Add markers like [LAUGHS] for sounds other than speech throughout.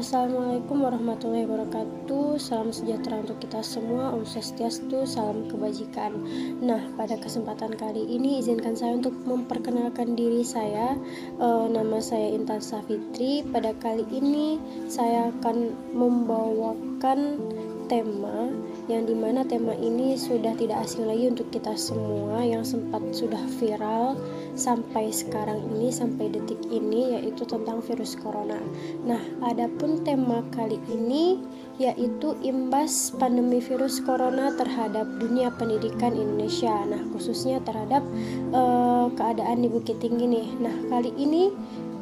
Assalamualaikum warahmatullahi wabarakatuh. Salam sejahtera untuk kita semua. Om Swastiastu, salam kebajikan. Nah, pada kesempatan kali ini izinkan saya untuk memperkenalkan diri saya. E, Nama saya Intan Safitri. Pada kali ini saya akan membawakan tema yang di mana tema ini sudah tidak asing lagi untuk kita semua yang sempat sudah viral sampai sekarang ini sampai detik ini yaitu tentang virus corona. Nah, adapun tema kali ini yaitu imbas pandemi virus corona terhadap dunia pendidikan Indonesia. Nah, khususnya terhadap uh, keadaan di Bukit Tinggi nih. Nah, kali ini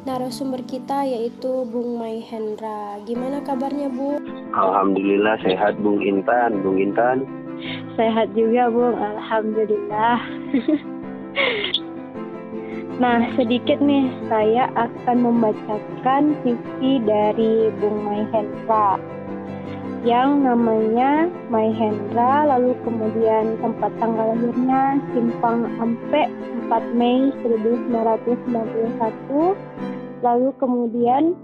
narasumber kita yaitu Bung Mai Hendra. Gimana kabarnya, Bu? Alhamdulillah sehat Bung Intan, Bung Intan. Sehat juga Bung, Alhamdulillah. [LAUGHS] nah sedikit nih saya akan membacakan sisi dari Bung Mai Hendra yang namanya Mai Hendra lalu kemudian tempat tanggal lahirnya Simpang Ampe 4 Mei 1991 lalu kemudian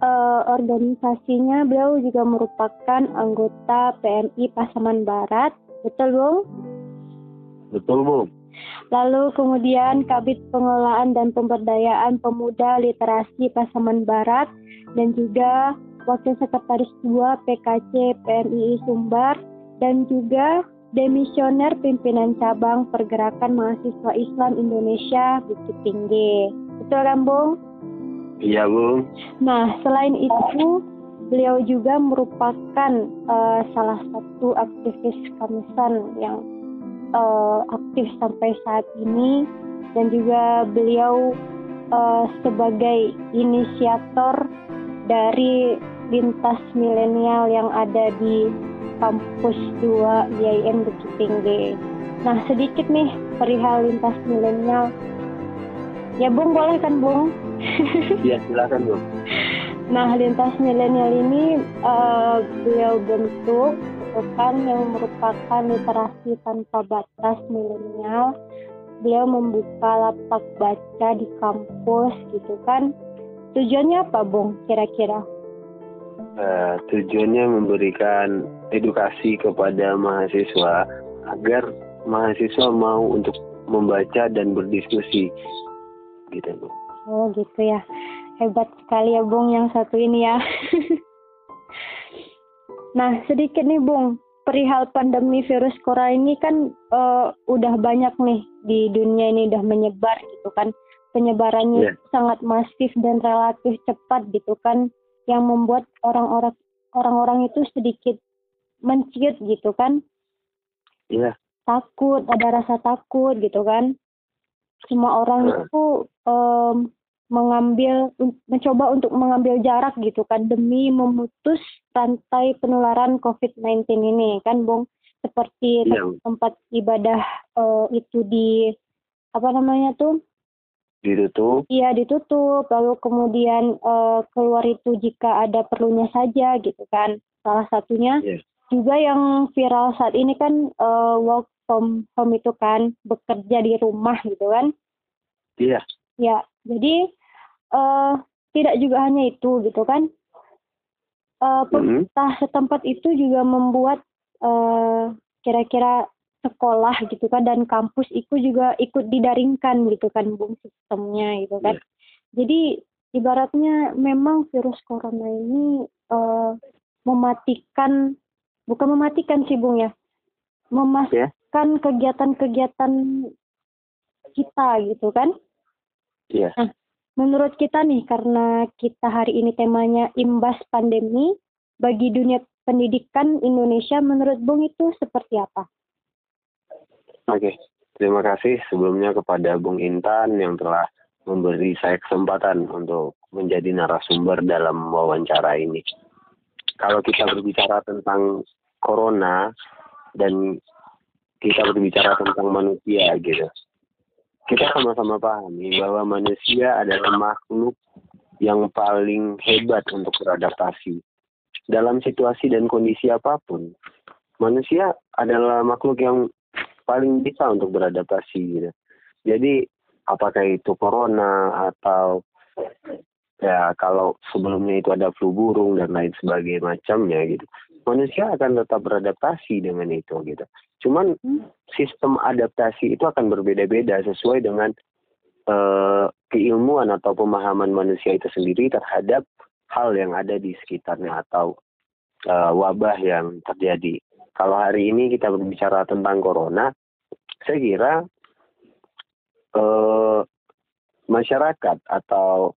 uh, organisasinya beliau juga merupakan anggota PMI Pasaman Barat, betul Bung? Betul Bung. Lalu kemudian Kabit Pengelolaan dan Pemberdayaan Pemuda Literasi Pasaman Barat dan juga Wakil Sekretaris 2 PKC PMI Sumbar dan juga Demisioner Pimpinan Cabang Pergerakan Mahasiswa Islam Indonesia Bukit Tinggi. Betul kan Bung? Iya, Bu. Nah, selain itu, beliau juga merupakan uh, salah satu aktivis Kamisan yang uh, aktif sampai saat ini dan juga beliau uh, sebagai inisiator dari lintas milenial yang ada di kampus 2 IAIN Bukit Tinggi. Nah, sedikit nih perihal lintas milenial. Ya, Bung, boleh kan, Bung? [LAUGHS] Iya silakan bu. Nah lintas milenial ini uh, beliau bentuk kan yang merupakan literasi tanpa batas milenial. Beliau membuka lapak baca di kampus gitu kan. Tujuannya apa, Bung? Kira-kira? Uh, tujuannya memberikan edukasi kepada mahasiswa agar mahasiswa mau untuk membaca dan berdiskusi, gitu, Bu. Oh gitu ya. Hebat sekali ya Bung yang satu ini ya. [LAUGHS] nah sedikit nih Bung, perihal pandemi virus corona ini kan uh, udah banyak nih di dunia ini udah menyebar gitu kan. Penyebarannya yeah. sangat masif dan relatif cepat gitu kan yang membuat orang-orang orang-orang itu sedikit menciut gitu kan. Iya. Yeah. Takut, ada rasa takut gitu kan semua orang iya. itu um, mengambil mencoba untuk mengambil jarak gitu kan demi memutus rantai penularan COVID-19 ini kan Bung? Seperti ya. tempat ibadah uh, itu di apa namanya tuh? Ditutup. Iya ditutup lalu kemudian uh, keluar itu jika ada perlunya saja gitu kan. Salah satunya yeah. juga yang viral saat ini kan uh, work from home itu kan bekerja di rumah gitu kan? Iya. Ya jadi uh, tidak juga hanya itu gitu kan uh, pemerintah mm-hmm. setempat itu juga membuat uh, kira-kira sekolah gitu kan dan kampus itu juga ikut didaringkan gitu kan bung sistemnya gitu kan yeah. jadi ibaratnya memang virus corona ini uh, mematikan bukan mematikan sih bung ya memas yeah kan kegiatan-kegiatan kita gitu kan? Iya. Nah, menurut kita nih karena kita hari ini temanya imbas pandemi bagi dunia pendidikan Indonesia menurut Bung itu seperti apa? Oke, terima kasih sebelumnya kepada Bung Intan yang telah memberi saya kesempatan untuk menjadi narasumber dalam wawancara ini. Kalau kita berbicara tentang corona dan kita berbicara tentang manusia gitu. Kita sama-sama pahami bahwa manusia adalah makhluk yang paling hebat untuk beradaptasi. Dalam situasi dan kondisi apa pun, manusia adalah makhluk yang paling bisa untuk beradaptasi gitu. Jadi apakah itu corona atau ya kalau sebelumnya itu ada flu burung dan lain sebagainya macamnya gitu manusia akan tetap beradaptasi dengan itu gitu. Cuman hmm. sistem adaptasi itu akan berbeda-beda sesuai dengan uh, keilmuan atau pemahaman manusia itu sendiri terhadap hal yang ada di sekitarnya atau uh, wabah yang terjadi. Kalau hari ini kita berbicara tentang corona saya kira uh, masyarakat atau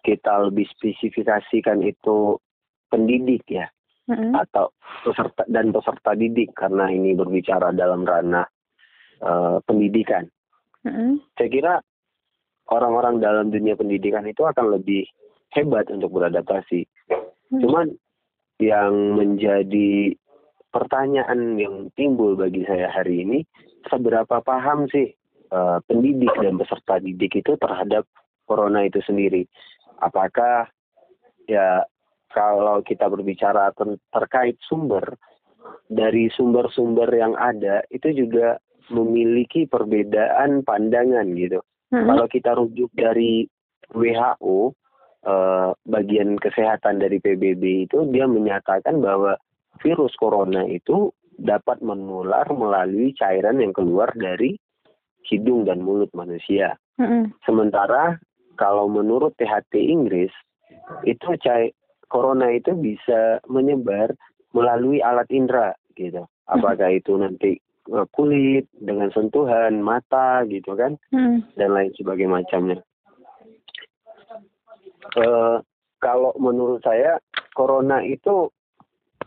kita lebih spesifikasikan itu pendidik ya mm-hmm. atau peserta dan peserta didik karena ini berbicara dalam ranah uh, pendidikan. Mm-hmm. Saya kira orang-orang dalam dunia pendidikan itu akan lebih hebat untuk beradaptasi. Mm-hmm. Cuman yang menjadi pertanyaan yang timbul bagi saya hari ini, seberapa paham sih uh, pendidik dan peserta didik itu terhadap corona itu sendiri? Apakah ya kalau kita berbicara ter terkait sumber dari sumber-sumber yang ada itu juga memiliki perbedaan pandangan gitu. Hmm. Kalau kita rujuk dari WHO eh, bagian kesehatan dari PBB itu dia menyatakan bahwa virus corona itu dapat menular melalui cairan yang keluar dari hidung dan mulut manusia. Hmm. Sementara kalau menurut THT Inggris itu cair corona itu bisa menyebar melalui alat indera gitu. Apakah itu nanti e, kulit dengan sentuhan mata gitu kan hmm. dan lain sebagainya macamnya. Uh, kalau menurut saya corona itu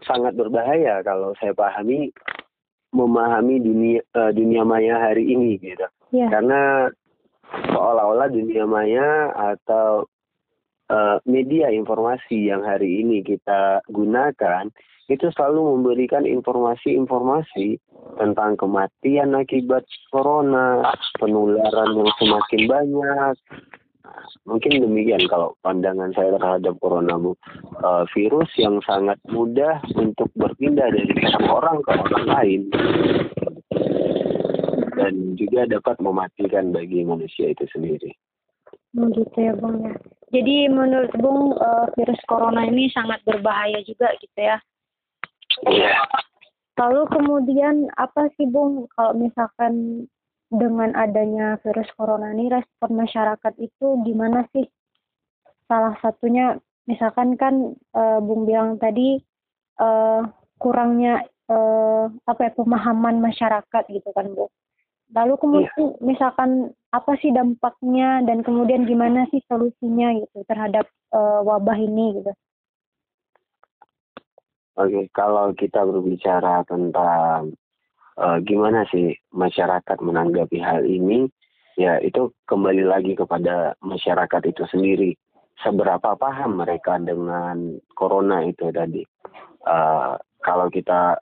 sangat berbahaya kalau saya pahami memahami dunia uh, dunia maya hari ini gitu. Yeah. Karena seolah-olah dunia maya atau uh, media informasi yang hari ini kita gunakan itu selalu memberikan informasi-informasi tentang kematian akibat corona, penularan yang semakin banyak. Mungkin demikian kalau pandangan saya terhadap corona bu. Uh, virus yang sangat mudah untuk berpindah dari satu orang ke orang lain dan juga dapat mematikan bagi manusia itu sendiri. Begitu ya bang ya. Jadi menurut Bung uh, virus corona ini sangat berbahaya juga gitu ya. Iya. Lalu kemudian apa sih Bung kalau misalkan dengan adanya virus corona ini respon masyarakat itu gimana sih? Salah satunya misalkan kan uh, Bung bilang tadi uh, kurangnya uh, apa ya pemahaman masyarakat gitu kan Bu. Lalu kemudian yeah. misalkan apa sih dampaknya dan kemudian gimana sih solusinya gitu terhadap uh, wabah ini gitu. Oke, kalau kita berbicara tentang uh, gimana sih masyarakat menanggapi hal ini, ya itu kembali lagi kepada masyarakat itu sendiri. Seberapa paham mereka dengan corona itu tadi. Uh, kalau kita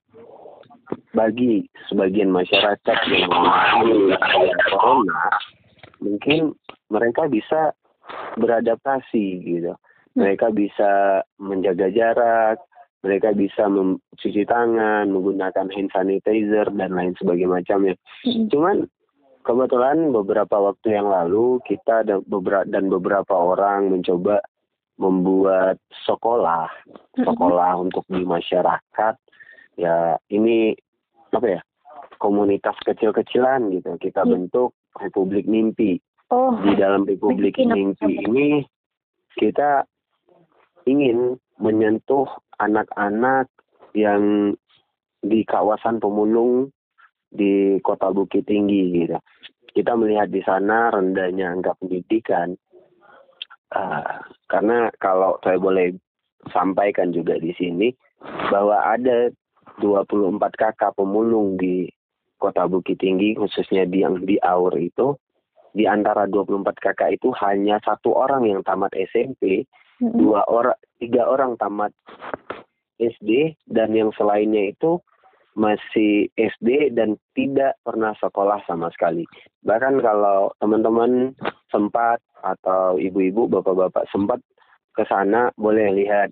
bagi sebagian masyarakat yang memahami corona, mungkin mereka bisa beradaptasi gitu. Hmm. Mereka bisa menjaga jarak, mereka bisa mencuci tangan, menggunakan hand sanitizer dan lain sebagainya macamnya. Cuman kebetulan beberapa waktu yang lalu kita dan beberapa dan beberapa orang mencoba membuat sekolah, hmm. sekolah untuk di masyarakat. Ya ini apa ya? komunitas kecil-kecilan gitu kita hmm. bentuk Republik Mimpi. Oh. Di dalam Republik Mimpi ini kita ingin menyentuh anak-anak yang di kawasan pemulung di Kota Bukit Tinggi gitu. Kita melihat di sana rendahnya angka pendidikan. Uh, karena kalau saya boleh sampaikan juga di sini bahwa ada 24 kakak pemulung di Kota Bukit Tinggi khususnya di yang di Aur itu di antara 24 kakak itu hanya satu orang yang tamat SMP, mm-hmm. dua orang, tiga orang tamat SD dan yang selainnya itu masih SD dan tidak pernah sekolah sama sekali. Bahkan kalau teman-teman sempat atau ibu-ibu, bapak-bapak sempat ke sana boleh lihat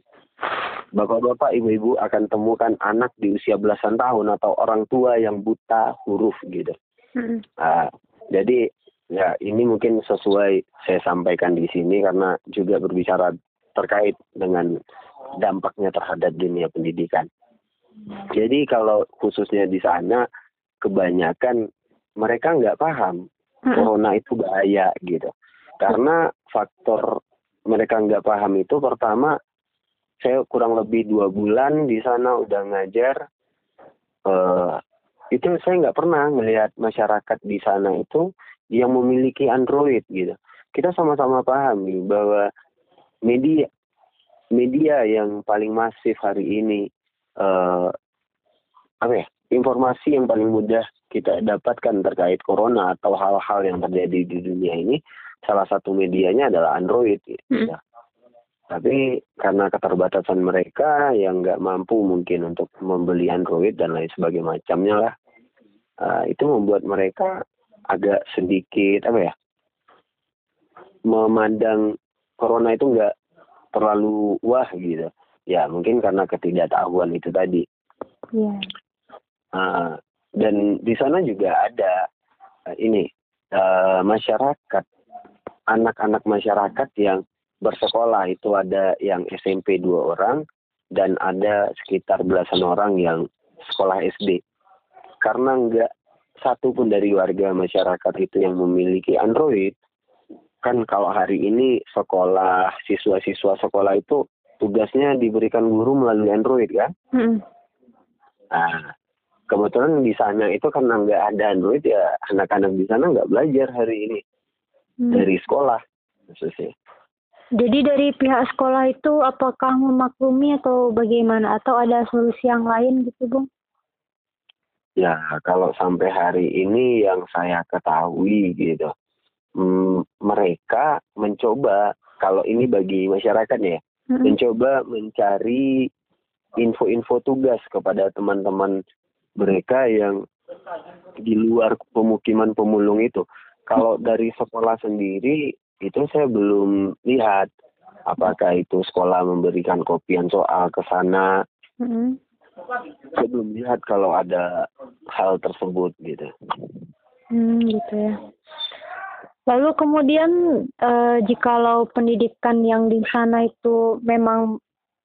bapak-bapak, ibu-ibu akan temukan anak di usia belasan tahun atau orang tua yang buta huruf gitu. Hmm. Uh, jadi ya ini mungkin sesuai saya sampaikan di sini karena juga berbicara terkait dengan dampaknya terhadap dunia pendidikan. Jadi kalau khususnya di sana kebanyakan mereka nggak paham corona itu bahaya gitu. Karena faktor mereka nggak paham itu pertama saya kurang lebih dua bulan di sana udah ngajar uh, itu saya nggak pernah melihat masyarakat di sana itu yang memiliki Android gitu kita sama-sama pahami bahwa media media yang paling masif hari ini uh, apa ya informasi yang paling mudah kita dapatkan terkait corona atau hal-hal yang terjadi di dunia ini salah satu medianya adalah Android gitu. Hmm. Tapi karena keterbatasan mereka yang nggak mampu mungkin untuk membeli Android dan lain sebagainya macamnya lah, uh, itu membuat mereka agak sedikit apa ya, memandang corona itu nggak terlalu wah gitu. Ya mungkin karena ketidaktahuan itu tadi. Yeah. Iya. Uh, dan di sana juga ada uh, ini uh, masyarakat, anak-anak masyarakat yang bersekolah itu ada yang SMP dua orang dan ada sekitar belasan orang yang sekolah SD. Karena nggak satu pun dari warga masyarakat itu yang memiliki Android, kan kalau hari ini sekolah siswa-siswa sekolah itu tugasnya diberikan guru melalui Android kan? Hmm. Nah, kebetulan di sana itu karena nggak ada Android ya anak-anak di sana nggak belajar hari ini hmm. dari sekolah khususnya. Jadi dari pihak sekolah itu apakah memaklumi atau bagaimana atau ada solusi yang lain gitu, Bung? Ya, kalau sampai hari ini yang saya ketahui gitu, hmm, mereka mencoba kalau ini bagi masyarakat ya, hmm. mencoba mencari info-info tugas kepada teman-teman mereka yang di luar pemukiman pemulung itu. Kalau dari sekolah sendiri itu saya belum lihat apakah itu sekolah memberikan kopian soal ke sana. Mm-hmm. Saya belum lihat kalau ada hal tersebut gitu. Hmm, gitu ya. Lalu kemudian eh, jikalau pendidikan yang di sana itu memang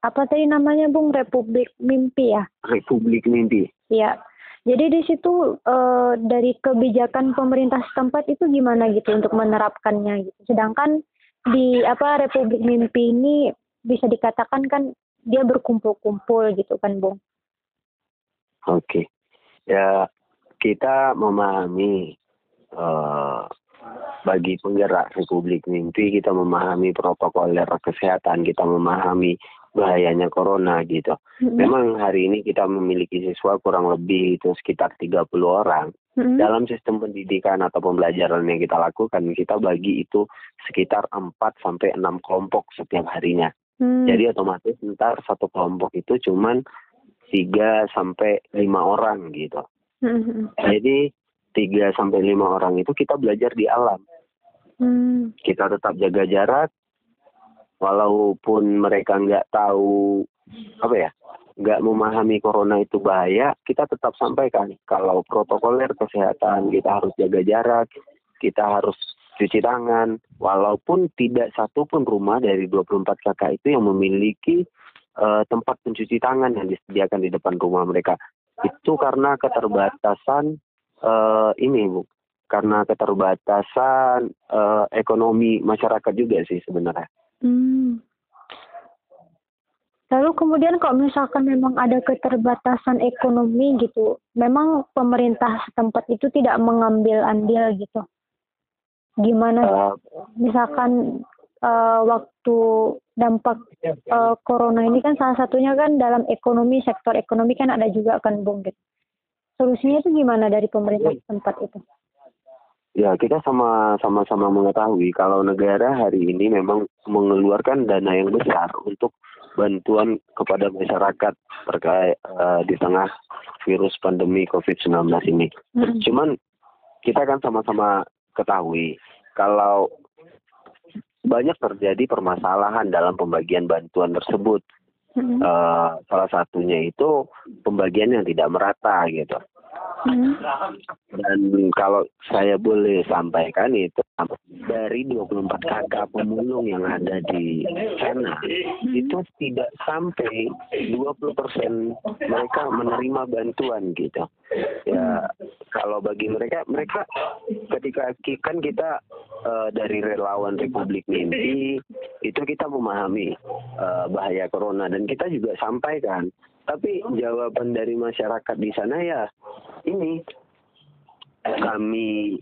apa tadi namanya Bung Republik Mimpi ya? Republik Mimpi. Iya. Jadi di situ uh, dari kebijakan pemerintah setempat itu gimana gitu untuk menerapkannya gitu. Sedangkan di apa Republik Mimpi ini bisa dikatakan kan dia berkumpul-kumpul gitu kan, Bung. Oke. Okay. Ya, kita memahami uh, bagi penggerak Republik Mimpi kita memahami protokoler kesehatan, kita memahami bahayanya corona gitu. Mm-hmm. Memang hari ini kita memiliki siswa kurang lebih itu sekitar 30 orang. Mm-hmm. Dalam sistem pendidikan atau pembelajaran yang kita lakukan, kita bagi itu sekitar 4 sampai 6 kelompok setiap harinya. Mm-hmm. Jadi otomatis ntar satu kelompok itu cuman 3 sampai 5 orang gitu. Mm-hmm. Jadi 3 sampai 5 orang itu kita belajar di alam. Mm. Kita tetap jaga jarak, walaupun mereka nggak tahu apa ya nggak memahami corona itu bahaya kita tetap sampaikan kalau protokoler kesehatan kita harus jaga jarak kita harus cuci tangan walaupun tidak satu pun rumah dari 24 kakak itu yang memiliki uh, tempat pencuci tangan yang disediakan di depan rumah mereka. Itu karena keterbatasan uh, ini bu karena keterbatasan uh, ekonomi masyarakat juga sih sebenarnya Hmm. Lalu kemudian kalau misalkan memang ada keterbatasan ekonomi gitu, memang pemerintah setempat itu tidak mengambil andil gitu. Gimana uh, misalkan uh, waktu dampak uh, corona ini kan salah satunya kan dalam ekonomi sektor ekonomi kan ada juga kan Bung gitu. Solusinya itu gimana dari pemerintah setempat itu? Ya, kita sama sama-sama mengetahui kalau negara hari ini memang mengeluarkan dana yang besar untuk bantuan kepada masyarakat terkait uh, di tengah virus pandemi COVID-19 ini. Hmm. Cuman kita kan sama-sama ketahui kalau banyak terjadi permasalahan dalam pembagian bantuan tersebut. Hmm. Uh, salah satunya itu pembagian yang tidak merata gitu. Hmm. Dan kalau saya boleh sampaikan itu dari 24 kakak pemulung yang ada di sana itu tidak sampai 20 persen mereka menerima bantuan gitu. Ya kalau bagi mereka mereka ketika kan kita uh, dari relawan Republik Mimpi itu kita memahami uh, bahaya corona dan kita juga sampaikan tapi jawaban dari masyarakat di sana ya ini kami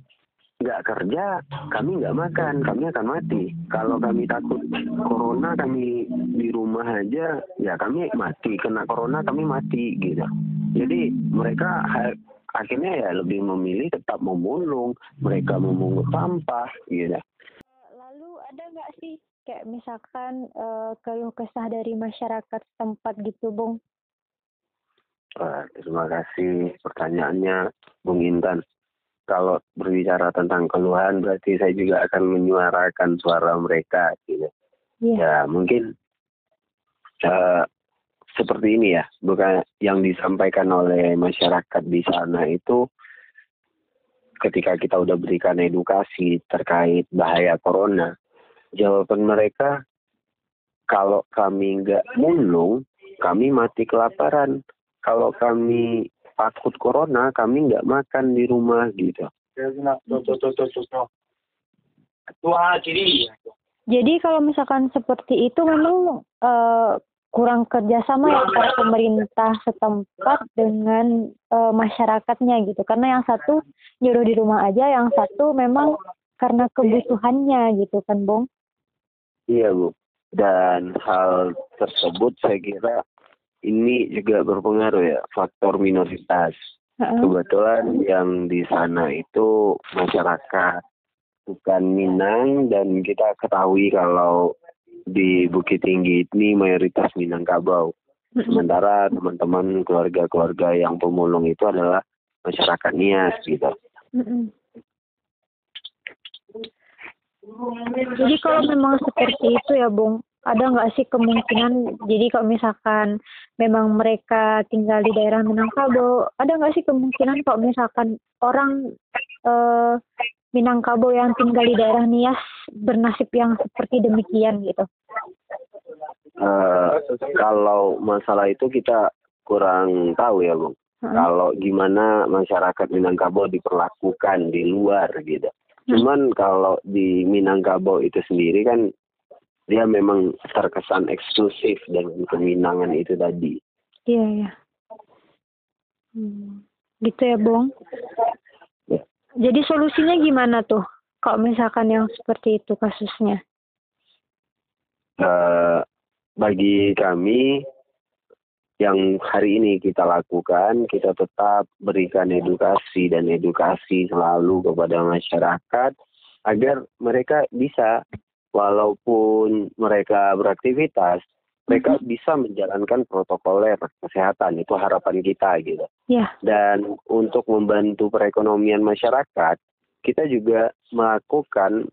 nggak kerja, kami nggak makan, kami akan mati. Kalau kami takut corona, kami di rumah aja, ya kami mati. Kena corona, kami mati gitu. Jadi mereka akhirnya ya lebih memilih tetap memulung, mereka memungut sampah gitu. Lalu ada nggak sih kayak misalkan uh, keluh kesah dari masyarakat tempat gitu, Bung? Terima kasih pertanyaannya, Bung Intan. Kalau berbicara tentang keluhan, berarti saya juga akan menyuarakan suara mereka, gitu. Yeah. Ya mungkin uh, seperti ini ya, bukan yang disampaikan oleh masyarakat di sana itu ketika kita udah berikan edukasi terkait bahaya corona, jawaban mereka kalau kami nggak mulung, kami mati kelaparan kalau kami takut corona, kami nggak makan di rumah gitu. Jadi kalau misalkan seperti itu memang uh, kurang kerjasama ya antara pemerintah setempat dengan uh, masyarakatnya gitu. Karena yang satu nyuruh di rumah aja, yang satu memang karena kebutuhannya gitu kan, Bung? Iya, Bu. Dan hal tersebut saya kira ini juga berpengaruh ya faktor minoritas. Kebetulan yang di sana itu masyarakat bukan Minang dan kita ketahui kalau di Bukit Tinggi ini mayoritas Minangkabau. Sementara teman-teman keluarga-keluarga yang pemulung itu adalah masyarakat Nias gitu. Jadi kalau memang seperti itu ya Bung, ada nggak sih kemungkinan jadi kalau misalkan memang mereka tinggal di daerah Minangkabau ada nggak sih kemungkinan kalau misalkan orang uh, Minangkabau yang tinggal di daerah Nias bernasib yang seperti demikian gitu? Uh, kalau masalah itu kita kurang tahu ya bung. Hmm. kalau gimana masyarakat Minangkabau diperlakukan di luar gitu. Cuman kalau di Minangkabau itu sendiri kan dia memang terkesan eksklusif dengan keminangan itu tadi. Iya ya. Hmm. Gitu ya, Bong. Ya. Jadi solusinya gimana tuh? Kalau misalkan yang seperti itu kasusnya? Uh, bagi kami yang hari ini kita lakukan, kita tetap berikan edukasi dan edukasi selalu kepada masyarakat agar mereka bisa walaupun mereka beraktivitas, mereka mm-hmm. bisa menjalankan protokoler kesehatan itu harapan kita gitu. Yeah. Dan untuk membantu perekonomian masyarakat, kita juga melakukan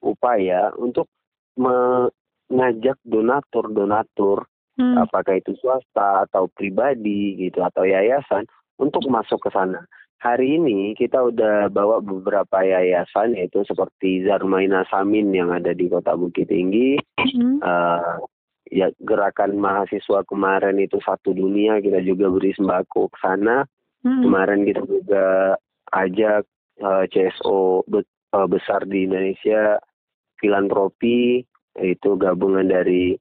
upaya untuk mengajak donatur-donatur, hmm. apakah itu swasta atau pribadi gitu atau yayasan untuk masuk ke sana hari ini kita udah bawa beberapa yayasan yaitu seperti Zarmaina Samin yang ada di Kota Bukit Tinggi. Mm-hmm. Uh, ya gerakan mahasiswa kemarin itu satu dunia kita juga beri sembako ke sana. Mm-hmm. Kemarin kita juga ajak uh, eh, CSO be- uh, besar di Indonesia filantropi itu gabungan dari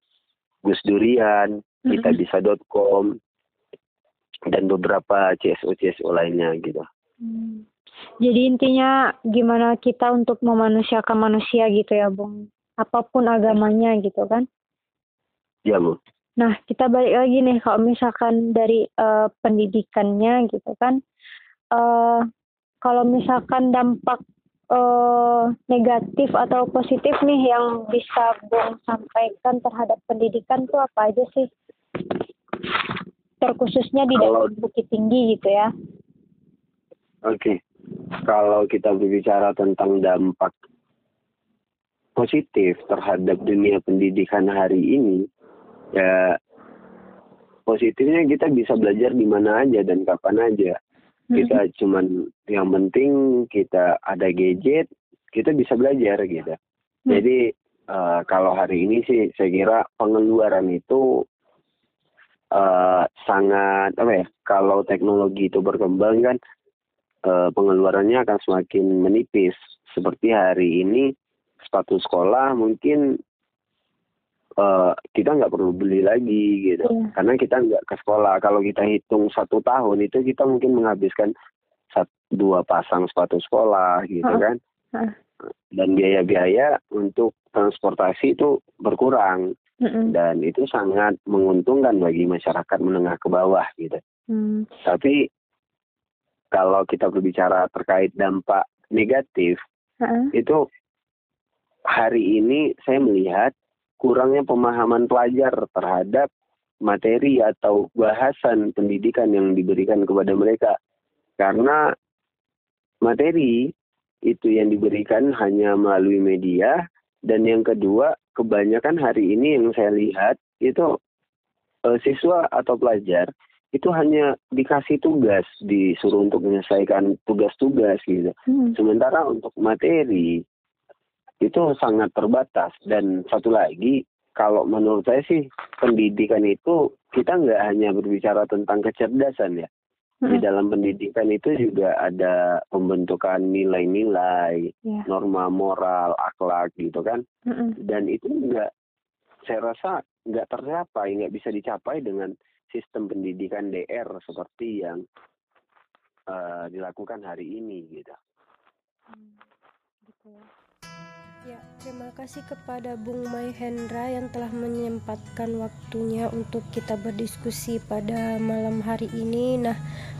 Gus Durian, mm-hmm. kitabisa.com, dan beberapa CSO CSO lainnya gitu. Hmm. Jadi intinya gimana kita untuk memanusiakan manusia gitu ya, Bung. Apa pun agamanya gitu kan? Ya, Bu. Nah, kita balik lagi nih kalau misalkan dari uh, pendidikannya gitu kan. Uh, kalau misalkan dampak uh, negatif atau positif nih yang bisa Bung sampaikan terhadap pendidikan tuh apa aja sih? Terkhususnya di daerah Bukit Tinggi gitu ya. Oke, okay. kalau kita berbicara tentang dampak positif terhadap dunia pendidikan hari ini, ya positifnya kita bisa belajar di mana aja dan kapan aja. kita cuman yang penting kita ada gadget kita bisa belajar gitu Hmm. jadi eh, kalau hari ini sih saya kira pengeluaran itu eh, sangat apa ya kalau teknologi itu berkembang kan eh, pengeluarannya akan semakin menipis. Seperti hari ini sepatu sekolah mungkin eh, kita nggak perlu beli lagi gitu. Iya. karena kita nggak ke sekolah. Kalau kita hitung satu tahun itu kita mungkin menghabiskan satu dua pasang sepatu sekolah gitu kan. Heeh. dan biaya-biaya untuk transportasi itu berkurang Mm-mm. dan itu sangat menguntungkan bagi masyarakat menengah ke bawah gitu Hmm. tapi kalau kita berbicara terkait dampak negatif itu hari ini saya melihat kurangnya pemahaman pelajar terhadap materi atau bahasan pendidikan yang diberikan kepada mereka karena materi itu yang diberikan hanya melalui media dan yang kedua kebanyakan hari ini yang saya lihat itu eh, siswa atau pelajar itu hanya dikasih tugas disuruh untuk menyelesaikan tugas-tugas gitu. Hmm. Sementara untuk materi itu sangat terbatas. Dan satu lagi kalau menurut saya sih pendidikan itu kita nggak hanya berbicara tentang kecerdasan ya di dalam pendidikan itu juga ada pembentukan nilai-nilai Iya. norma moral akhlak gitu kan Mm-mm. dan itu nggak saya rasa nggak tercapai nggak bisa dicapai dengan sistem pendidikan DR seperti yang eh, dilakukan hari ini gitu Gitu ya. Ya, terima kasih kepada Bung Mai Hendra yang telah menyempatkan waktunya untuk kita berdiskusi pada malam hari ini. Nah,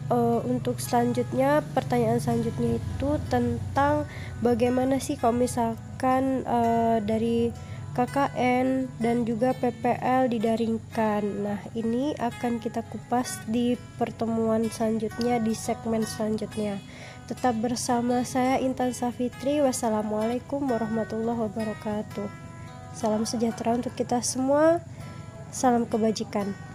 eh, untuk selanjutnya, pertanyaan selanjutnya itu tentang bagaimana sih kalau misalkan eh, dari KKN dan juga PPL didaringkan. Nah, ini akan kita kupas di pertemuan selanjutnya di segmen selanjutnya. Tetap bersama saya Intan Safitri. Wassalamualaikum warahmatullahi wabarakatuh. Salam sejahtera untuk kita semua. Salam kebajikan.